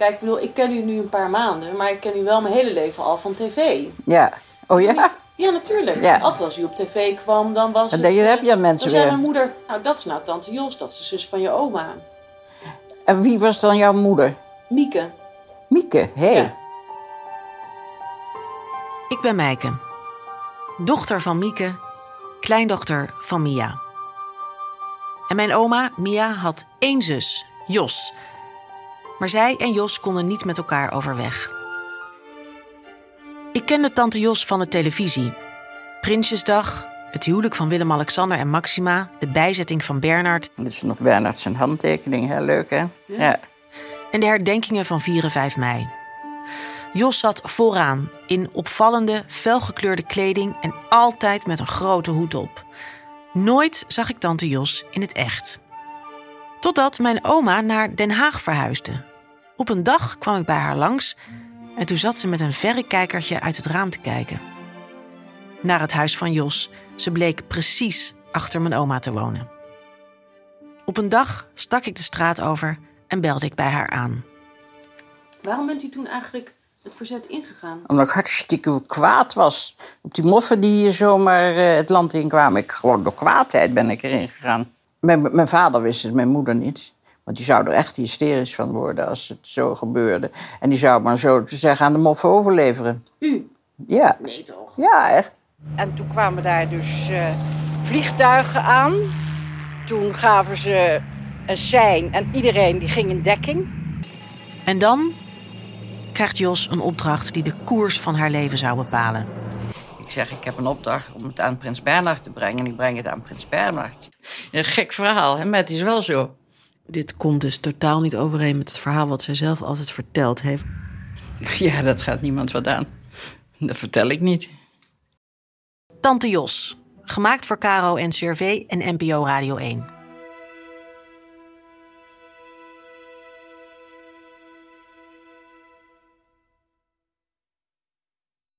Kijk, ik bedoel, ik ken u nu een paar maanden, maar ik ken u wel mijn hele leven al van tv. Ja. Oh ja? Ja, natuurlijk. Ja. Altijd als u op tv kwam, dan was En het... dan eh, heb je aan mensen Dan zei mijn moeder, nou dat is nou tante Jos, dat is de zus van je oma. En wie was dan jouw moeder? Mieke. Mieke, hé. Hey. Ja. Ik ben Mijke. Dochter van Mieke, kleindochter van Mia. En mijn oma, Mia, had één zus, Jos. Maar zij en Jos konden niet met elkaar overweg. Ik kende tante Jos van de televisie. Prinsjesdag, het huwelijk van Willem-Alexander en Maxima... de bijzetting van Bernard Dit is nog Bernard zijn handtekening, hè? Leuk, hè? Ja. en de herdenkingen van 4 en 5 mei. Jos zat vooraan in opvallende, felgekleurde kleding en altijd met een grote hoed op. Nooit zag ik tante Jos in het echt. Totdat mijn oma naar Den Haag verhuisde. Op een dag kwam ik bij haar langs en toen zat ze met een verrekijkertje uit het raam te kijken. Naar het huis van Jos. Ze bleek precies achter mijn oma te wonen. Op een dag stak ik de straat over en belde ik bij haar aan. Waarom bent u toen eigenlijk het verzet ingegaan? Omdat ik hartstikke kwaad was. Op die moffen die hier zomaar eh, het land in kwamen. Ik, gewoon door kwaadheid ben ik erin gegaan. Mijn, mijn vader wist het, mijn moeder niet. Want die zou er echt hysterisch van worden als het zo gebeurde. En die zou maar zo te zeggen aan de moffen overleveren. U? Ja, Nee toch? ja echt. En toen kwamen daar dus eh, vliegtuigen aan. Toen gaven ze een sein en iedereen die ging in dekking. En dan krijgt Jos een opdracht die de koers van haar leven zou bepalen. Ik zeg, ik heb een opdracht om het aan prins Bernhard te brengen. En ik breng het aan prins Bernhard. Een gek verhaal, hè? maar het is wel zo. Dit komt dus totaal niet overeen met het verhaal wat zij zelf altijd verteld heeft. Ja, dat gaat niemand wat aan. Dat vertel ik niet. Tante Jos, gemaakt voor Caro en CRV en NPO Radio 1.